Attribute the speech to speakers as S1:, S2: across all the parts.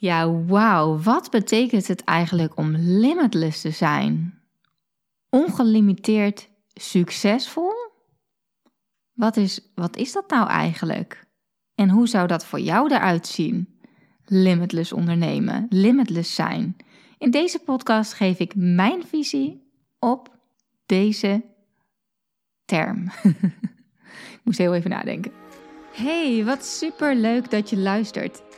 S1: Ja, wauw. Wat betekent het eigenlijk om limitless te zijn? Ongelimiteerd succesvol? Wat is, wat is dat nou eigenlijk? En hoe zou dat voor jou eruit zien? Limitless ondernemen, limitless zijn. In deze podcast geef ik mijn visie op deze term. ik moest heel even nadenken. Hey, wat super leuk dat je luistert.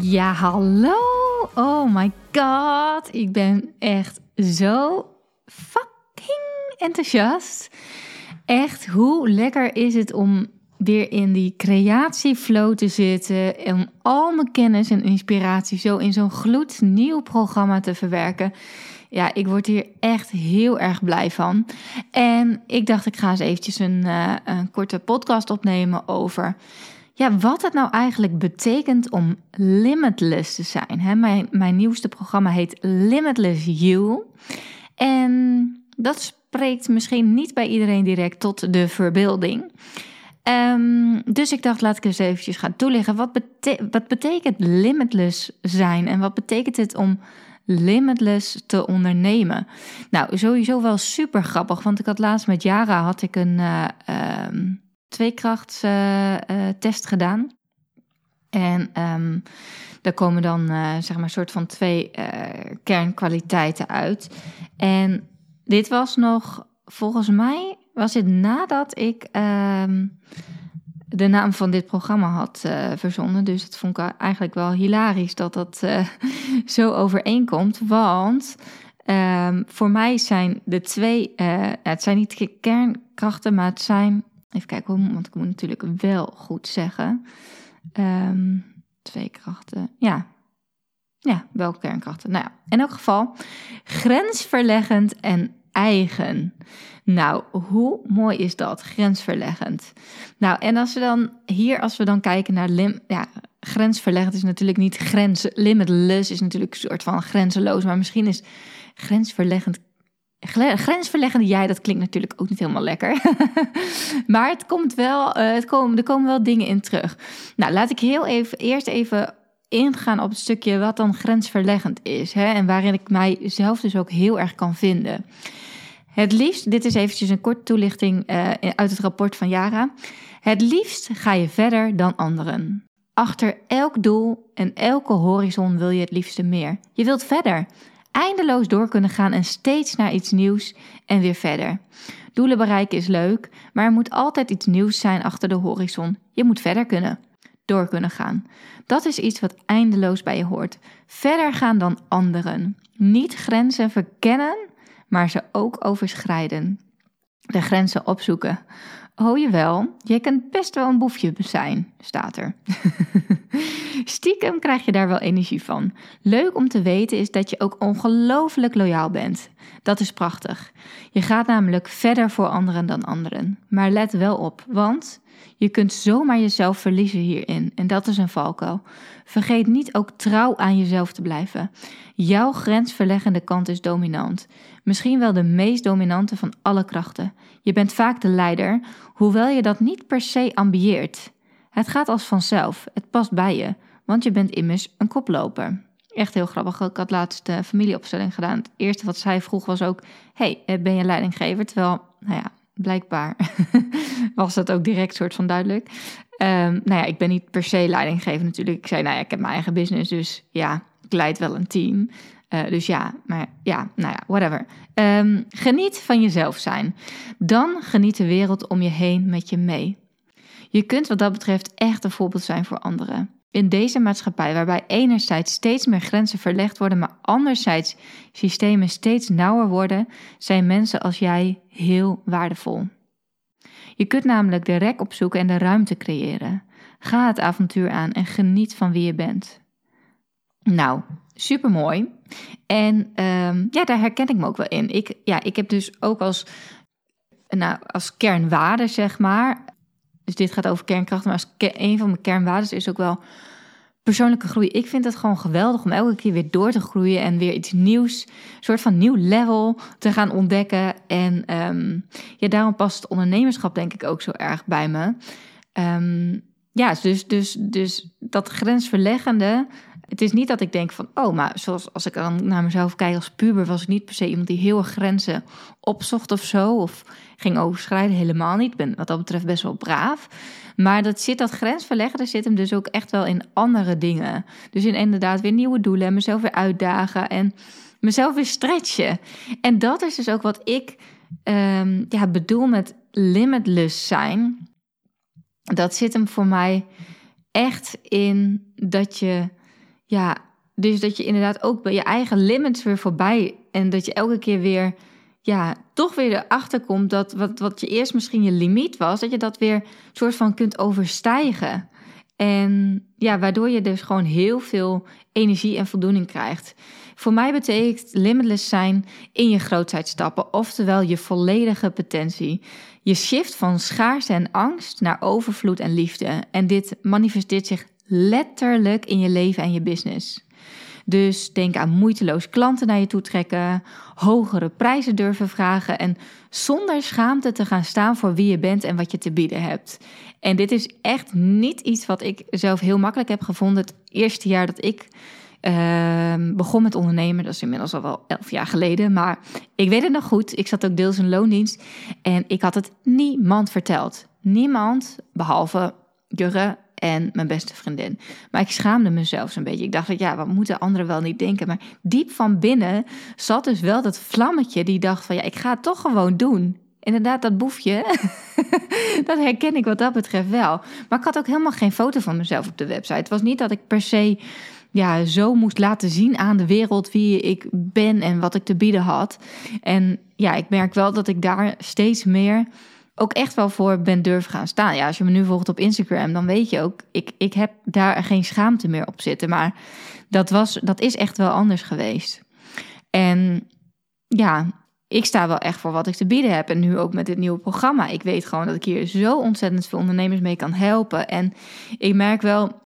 S1: Ja, hallo! Oh my god, ik ben echt zo fucking enthousiast. Echt, hoe lekker is het om weer in die creatieflow te zitten en al mijn kennis en inspiratie zo in zo'n gloednieuw programma te verwerken. Ja, ik word hier echt heel erg blij van. En ik dacht, ik ga eens eventjes een, uh, een korte podcast opnemen over ja, wat het nou eigenlijk betekent om limitless te zijn. Hè? Mijn, mijn nieuwste programma heet Limitless You. En dat spreekt misschien niet bij iedereen direct tot de verbeelding. Um, dus ik dacht, laat ik eens eventjes gaan toelichten. Wat, wat betekent limitless zijn en wat betekent het om limitless te ondernemen? Nou, sowieso wel super grappig, want ik had laatst met Jara had ik een... Uh, um, tweekrachtstest uh, gedaan. En um, daar komen dan uh, zeg maar soort van twee kernkwaliteiten uit. En dit was nog, volgens mij was dit nadat ik um, de naam van dit programma had uh, verzonnen. Dus het vond ik eigenlijk wel hilarisch dat dat zo overeenkomt. Want um, voor mij zijn de twee, het zijn niet kernkrachten, maar het zijn Even kijken, want ik moet natuurlijk wel goed zeggen. Um, twee krachten. Ja. Ja, welke kernkrachten? Nou ja, in elk geval grensverleggend en eigen. Nou, hoe mooi is dat? Grensverleggend. Nou, en als we dan hier, als we dan kijken naar lim, ja, grensverleggend is natuurlijk niet grens, limitless is natuurlijk een soort van grenzeloos, maar misschien is grensverleggend grensverleggende jij, dat klinkt natuurlijk ook niet helemaal lekker. maar het komt wel, uh, het komen, er komen wel dingen in terug. Nou, laat ik heel even, eerst even ingaan op het stukje wat dan grensverleggend is. Hè, en waarin ik mijzelf dus ook heel erg kan vinden. Het liefst, dit is eventjes een korte toelichting uh, uit het rapport van Jara. Het liefst ga je verder dan anderen. Achter elk doel en elke horizon wil je het liefste meer. Je wilt verder eindeloos door kunnen gaan en steeds naar iets nieuws en weer verder. Doelen bereiken is leuk, maar er moet altijd iets nieuws zijn achter de horizon. Je moet verder kunnen, door kunnen gaan. Dat is iets wat eindeloos bij je hoort. Verder gaan dan anderen. Niet grenzen verkennen, maar ze ook overschrijden. De grenzen opzoeken. Oh jawel, je kunt best wel een boefje zijn, staat er. Stiekem krijg je daar wel energie van. Leuk om te weten is dat je ook ongelooflijk loyaal bent. Dat is prachtig. Je gaat namelijk verder voor anderen dan anderen. Maar let wel op, want je kunt zomaar jezelf verliezen hierin en dat is een valkuil. Vergeet niet ook trouw aan jezelf te blijven. Jouw grensverleggende kant is dominant. Misschien wel de meest dominante van alle krachten. Je bent vaak de leider, hoewel je dat niet per se ambieert. Het gaat als vanzelf, het past bij je, want je bent immers een koploper. Echt heel grappig. Ik had laatst de familieopstelling gedaan. Het eerste wat zij vroeg was ook: Hey, eh, ben je leidinggever? Terwijl, nou ja, blijkbaar was dat ook direct soort van duidelijk. Um, nou ja, ik ben niet per se leidinggever natuurlijk. Ik zei, nou ja, ik heb mijn eigen business, dus ja, ik leid wel een team. Uh, dus ja, maar ja, nou ja, whatever. Um, geniet van jezelf zijn. Dan geniet de wereld om je heen met je mee. Je kunt wat dat betreft echt een voorbeeld zijn voor anderen. In deze maatschappij, waarbij enerzijds steeds meer grenzen verlegd worden, maar anderzijds systemen steeds nauwer worden, zijn mensen als jij heel waardevol. Je kunt namelijk de rek opzoeken en de ruimte creëren. Ga het avontuur aan en geniet van wie je bent. Nou, super mooi. En ehm, ja, daar herken ik me ook wel in. Ik, ja, ik heb dus ook als, nou, als kernwaarde, zeg maar. Dus dit gaat over kernkrachten, maar als een van mijn kernwaarden is ook wel persoonlijke groei. Ik vind het gewoon geweldig om elke keer weer door te groeien en weer iets nieuws, een soort van nieuw level te gaan ontdekken. En um, ja, daarom past ondernemerschap denk ik ook zo erg bij me. Um, ja, dus, dus, dus dat grensverleggende. Het is niet dat ik denk van, oh, maar zoals als ik dan naar mezelf kijk als puber, was ik niet per se iemand die heel erg grenzen opzocht of zo. Of ging overschrijden, helemaal niet. Ik ben wat dat betreft best wel braaf. Maar dat zit, dat grensverleggen, zit hem dus ook echt wel in andere dingen. Dus in inderdaad weer nieuwe doelen en mezelf weer uitdagen en mezelf weer stretchen. En dat is dus ook wat ik um, ja, bedoel met limitless zijn. Dat zit hem voor mij echt in dat je, ja, dus dat je inderdaad ook bij je eigen limits weer voorbij en dat je elke keer weer ja, toch weer erachter komt dat wat, wat je eerst misschien je limiet was, dat je dat weer soort van kunt overstijgen. En ja, waardoor je dus gewoon heel veel energie en voldoening krijgt. Voor mij betekent limitless zijn in je grootheid stappen, oftewel je volledige potentie. Je shift van schaarste en angst naar overvloed en liefde. En dit manifesteert zich letterlijk in je leven en je business. Dus denk aan moeiteloos klanten naar je toe trekken, hogere prijzen durven vragen en zonder schaamte te gaan staan voor wie je bent en wat je te bieden hebt. En dit is echt niet iets wat ik zelf heel makkelijk heb gevonden het eerste jaar dat ik uh, begon met ondernemen. Dat is inmiddels al wel elf jaar geleden. Maar ik weet het nog goed. Ik zat ook deels in loondienst. En ik had het niemand verteld. Niemand, behalve Jurre en mijn beste vriendin. Maar ik schaamde mezelf zo'n beetje. Ik dacht, dat, ja, wat moeten anderen wel niet denken? Maar diep van binnen zat dus wel dat vlammetje die dacht van... ja, ik ga het toch gewoon doen. Inderdaad, dat boefje, dat herken ik wat dat betreft wel. Maar ik had ook helemaal geen foto van mezelf op de website. Het was niet dat ik per se ja, zo moest laten zien aan de wereld wie ik ben en wat ik te bieden had. En ja, ik merk wel dat ik daar steeds meer ook echt wel voor ben durven gaan staan. Ja, als je me nu volgt op Instagram, dan weet je ook, ik, ik heb daar geen schaamte meer op zitten. Maar dat, was, dat is echt wel anders geweest. En ja, ik sta wel echt voor wat ik te bieden heb. En nu ook met dit nieuwe programma. Ik weet gewoon dat ik hier zo ontzettend veel ondernemers mee kan helpen. En ik merk wel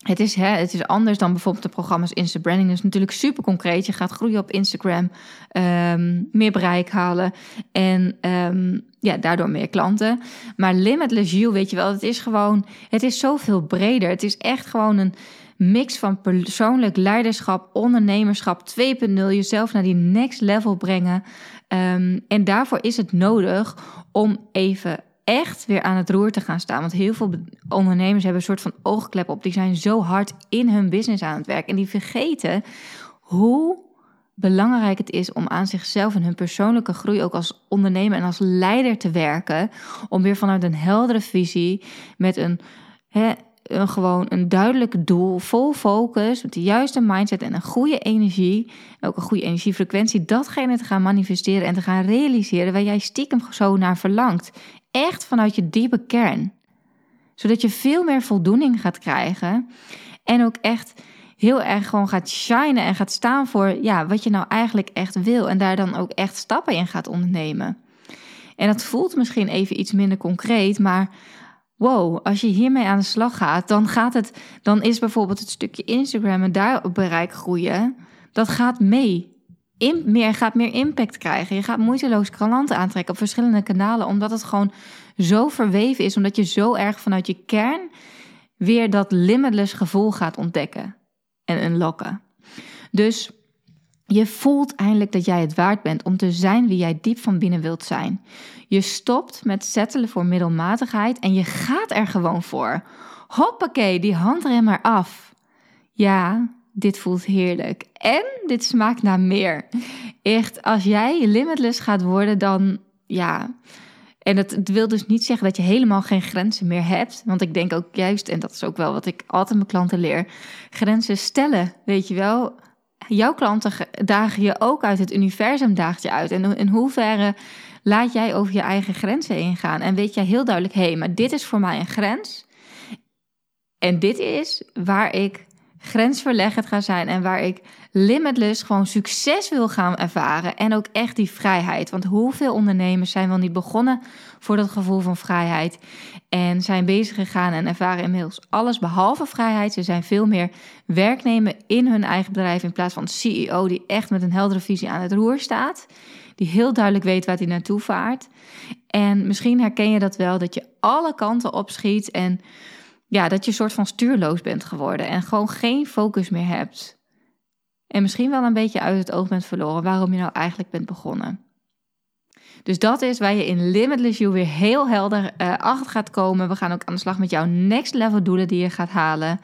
S1: het is, hè, het is anders dan bijvoorbeeld de programma's Insta Branding. Dat is natuurlijk super concreet. Je gaat groeien op Instagram, um, meer bereik halen en um, ja, daardoor meer klanten. Maar Limitless You, weet je wel, het is gewoon, het is zoveel breder. Het is echt gewoon een mix van persoonlijk leiderschap, ondernemerschap 2.0, jezelf naar die next level brengen. Um, en daarvoor is het nodig om even echt weer aan het roer te gaan staan. Want heel veel ondernemers hebben een soort van oogklep op. Die zijn zo hard in hun business aan het werk. En die vergeten hoe belangrijk het is om aan zichzelf en hun persoonlijke groei ook als ondernemer en als leider te werken. Om weer vanuit een heldere visie met een, hè, een gewoon een duidelijk doel, vol focus, met de juiste mindset en een goede energie, ook een goede energiefrequentie, datgene te gaan manifesteren en te gaan realiseren waar jij stiekem zo naar verlangt echt vanuit je diepe kern. Zodat je veel meer voldoening gaat krijgen. En ook echt heel erg gewoon gaat shinen en gaat staan voor ja, wat je nou eigenlijk echt wil. En daar dan ook echt stappen in gaat ondernemen. En dat voelt misschien even iets minder concreet, maar wow, als je hiermee aan de slag gaat, dan gaat het, dan is bijvoorbeeld het stukje Instagram en daar op bereik groeien, dat gaat mee in, meer, gaat meer impact krijgen. Je gaat moeiteloos klanten aantrekken op verschillende kanalen, omdat het gewoon zo verweven is, omdat je zo erg vanuit je kern weer dat limitless gevoel gaat ontdekken en unlocken. Dus je voelt eindelijk dat jij het waard bent om te zijn wie jij diep van binnen wilt zijn. Je stopt met settelen voor middelmatigheid en je gaat er gewoon voor. Hoppakee, die handrem maar af. Ja, dit voelt heerlijk. En dit smaakt naar meer. Echt, als jij limitless gaat worden, dan ja. En het, het, wil dus niet zeggen dat je helemaal geen grenzen meer hebt. Want ik denk ook juist, en dat is ook wel wat ik altijd mijn klanten leer: grenzen stellen. Weet je wel, jouw klanten dagen je ook uit, het universum daagt je uit. En in hoeverre laat jij over je eigen grenzen ingaan? En weet jij heel duidelijk: hé, hey, maar dit is voor mij een grens. En dit is waar ik grensverleggend ga zijn en waar ik limitless gewoon succes wil gaan ervaren en ook echt die vrijheid. Want hoeveel ondernemers zijn wel niet begonnen voor dat gevoel van vrijheid en zijn bezig gegaan en ervaren inmiddels alles behalve vrijheid. Ze zijn veel meer werknemer in hun eigen bedrijf in plaats van CEO die echt met een heldere visie aan het roer staat, die heel duidelijk weet waar hij naartoe vaart. En misschien herken je dat wel dat je alle kanten opschiet en ja, dat je soort van stuurloos bent geworden en gewoon geen focus meer hebt. En misschien wel een beetje uit het oog bent verloren waarom je nou eigenlijk bent begonnen. Dus dat is waar je in Limitless You weer heel helder uh, achter gaat komen. We gaan ook aan de slag met jouw next level doelen die je gaat halen.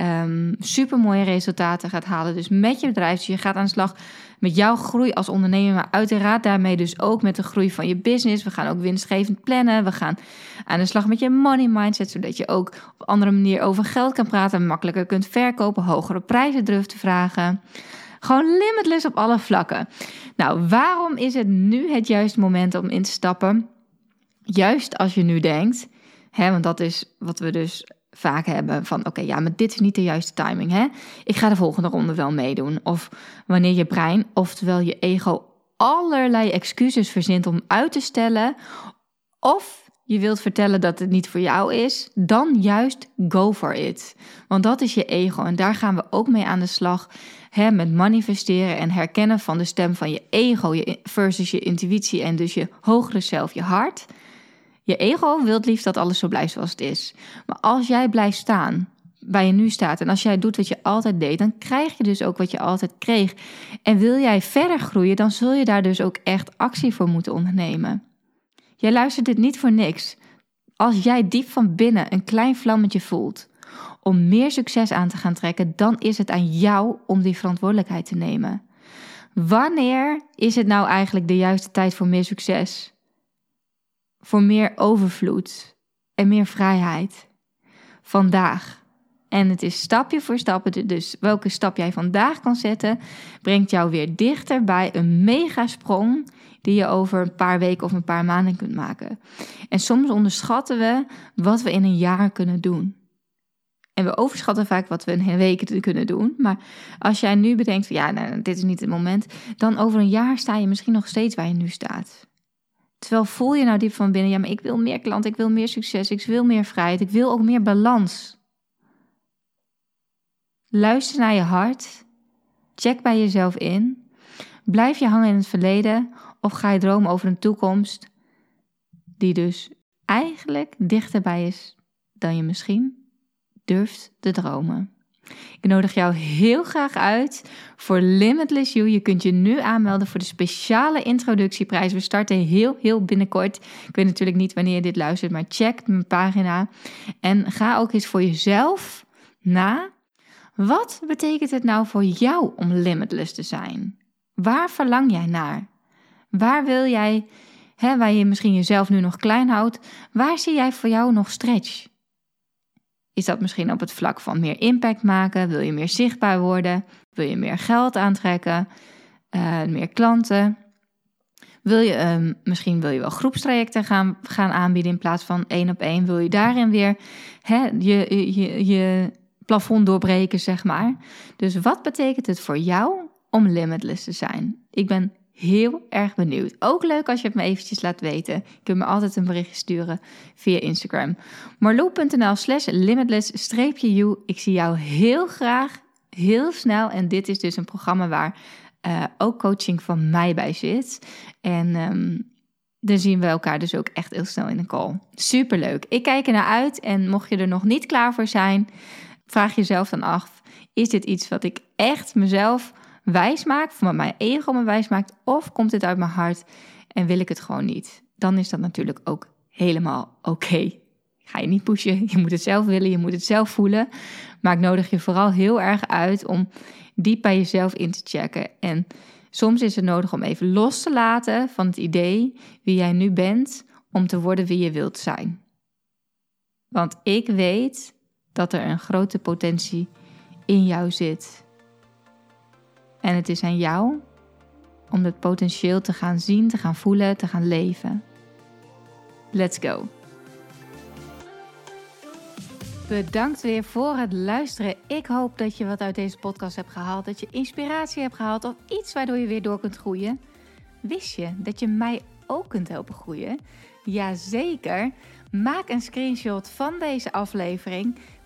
S1: Um, super mooie resultaten gaat halen. Dus met je bedrijf. Dus je gaat aan de slag met jouw groei als ondernemer. Maar uiteraard daarmee dus ook met de groei van je business. We gaan ook winstgevend plannen. We gaan aan de slag met je money mindset. Zodat je ook op andere manier over geld kan praten. Makkelijker kunt verkopen. Hogere prijzen durft te vragen. Gewoon limitless op alle vlakken. Nou, waarom is het nu het juiste moment om in te stappen? Juist als je nu denkt, hè, want dat is wat we dus vaak hebben van oké, ja, maar dit is niet de juiste timing. Hè? Ik ga de volgende ronde wel meedoen. Of wanneer je brein, oftewel je ego, allerlei excuses verzint om uit te stellen. Of je wilt vertellen dat het niet voor jou is, dan juist go for it. Want dat is je ego en daar gaan we ook mee aan de slag. Hè, met manifesteren en herkennen van de stem van je ego versus je intuïtie en dus je hogere zelf, je hart. Je ego wil liefst dat alles zo blijft zoals het is. Maar als jij blijft staan waar je nu staat en als jij doet wat je altijd deed, dan krijg je dus ook wat je altijd kreeg. En wil jij verder groeien, dan zul je daar dus ook echt actie voor moeten ondernemen. Jij luistert dit niet voor niks. Als jij diep van binnen een klein vlammetje voelt om meer succes aan te gaan trekken, dan is het aan jou om die verantwoordelijkheid te nemen. Wanneer is het nou eigenlijk de juiste tijd voor meer succes? Voor meer overvloed en meer vrijheid? Vandaag. En het is stapje voor stapje. Dus welke stap jij vandaag kan zetten, brengt jou weer dichter bij een megasprong die je over een paar weken of een paar maanden kunt maken. En soms onderschatten we wat we in een jaar kunnen doen. En we overschatten vaak wat we in een week kunnen doen. Maar als jij nu bedenkt van ja, nou, dit is niet het moment, dan over een jaar sta je misschien nog steeds waar je nu staat. Terwijl voel je nou diep van binnen, ja, maar ik wil meer klanten, ik wil meer succes, ik wil meer vrijheid, ik wil ook meer balans. Luister naar je hart. Check bij jezelf in. Blijf je hangen in het verleden of ga je dromen over een toekomst die dus eigenlijk dichterbij is dan je misschien durft te dromen. Ik nodig jou heel graag uit voor Limitless You. Je kunt je nu aanmelden voor de speciale introductieprijs. We starten heel, heel binnenkort. Ik weet natuurlijk niet wanneer je dit luistert, maar check mijn pagina. En ga ook eens voor jezelf na. Wat betekent het nou voor jou om limitless te zijn? Waar verlang jij naar? Waar wil jij, hè, waar je misschien jezelf nu nog klein houdt, waar zie jij voor jou nog stretch? Is dat misschien op het vlak van meer impact maken? Wil je meer zichtbaar worden? Wil je meer geld aantrekken? Uh, meer klanten? Wil je, uh, misschien wil je wel groepstrajecten gaan, gaan aanbieden in plaats van één op één. Wil je daarin weer hè, je, je, je plafond doorbreken, zeg maar. Dus wat betekent het voor jou om limitless te zijn? Ik ben heel erg benieuwd. Ook leuk als je het me eventjes laat weten. Je kunt me altijd een berichtje sturen via Instagram. marloe.nl slash limitless-you. Ik zie jou heel graag, heel snel. En dit is dus een programma waar uh, ook coaching van mij bij zit. En um, dan zien we elkaar dus ook echt heel snel in een call. Superleuk. Ik kijk er naar uit. En mocht je er nog niet klaar voor zijn, vraag jezelf dan af: is dit iets wat ik echt mezelf wijs maak, of mijn ego me wijs maakt, of komt dit uit mijn hart en wil ik het gewoon niet? Dan is dat natuurlijk ook helemaal oké. Ga je niet pushen, je moet het zelf willen, je moet het zelf voelen. Maar ik nodig je vooral heel erg uit om diep bij jezelf in te checken. En soms is het nodig om even los te laten van het idee wie jij nu bent, om te worden wie je wilt zijn. Want ik weet dat er een grote potentie in jou zit. En het is aan jou om dat potentieel te gaan zien, te gaan voelen, te gaan leven. Let's go. Bedankt weer voor het luisteren. Ik hoop dat je wat uit deze podcast hebt gehaald, dat je inspiratie hebt gehaald of iets waardoor je weer door kunt groeien. Wist je dat je mij ook kunt helpen groeien? Jazeker. Maak een screenshot van deze aflevering.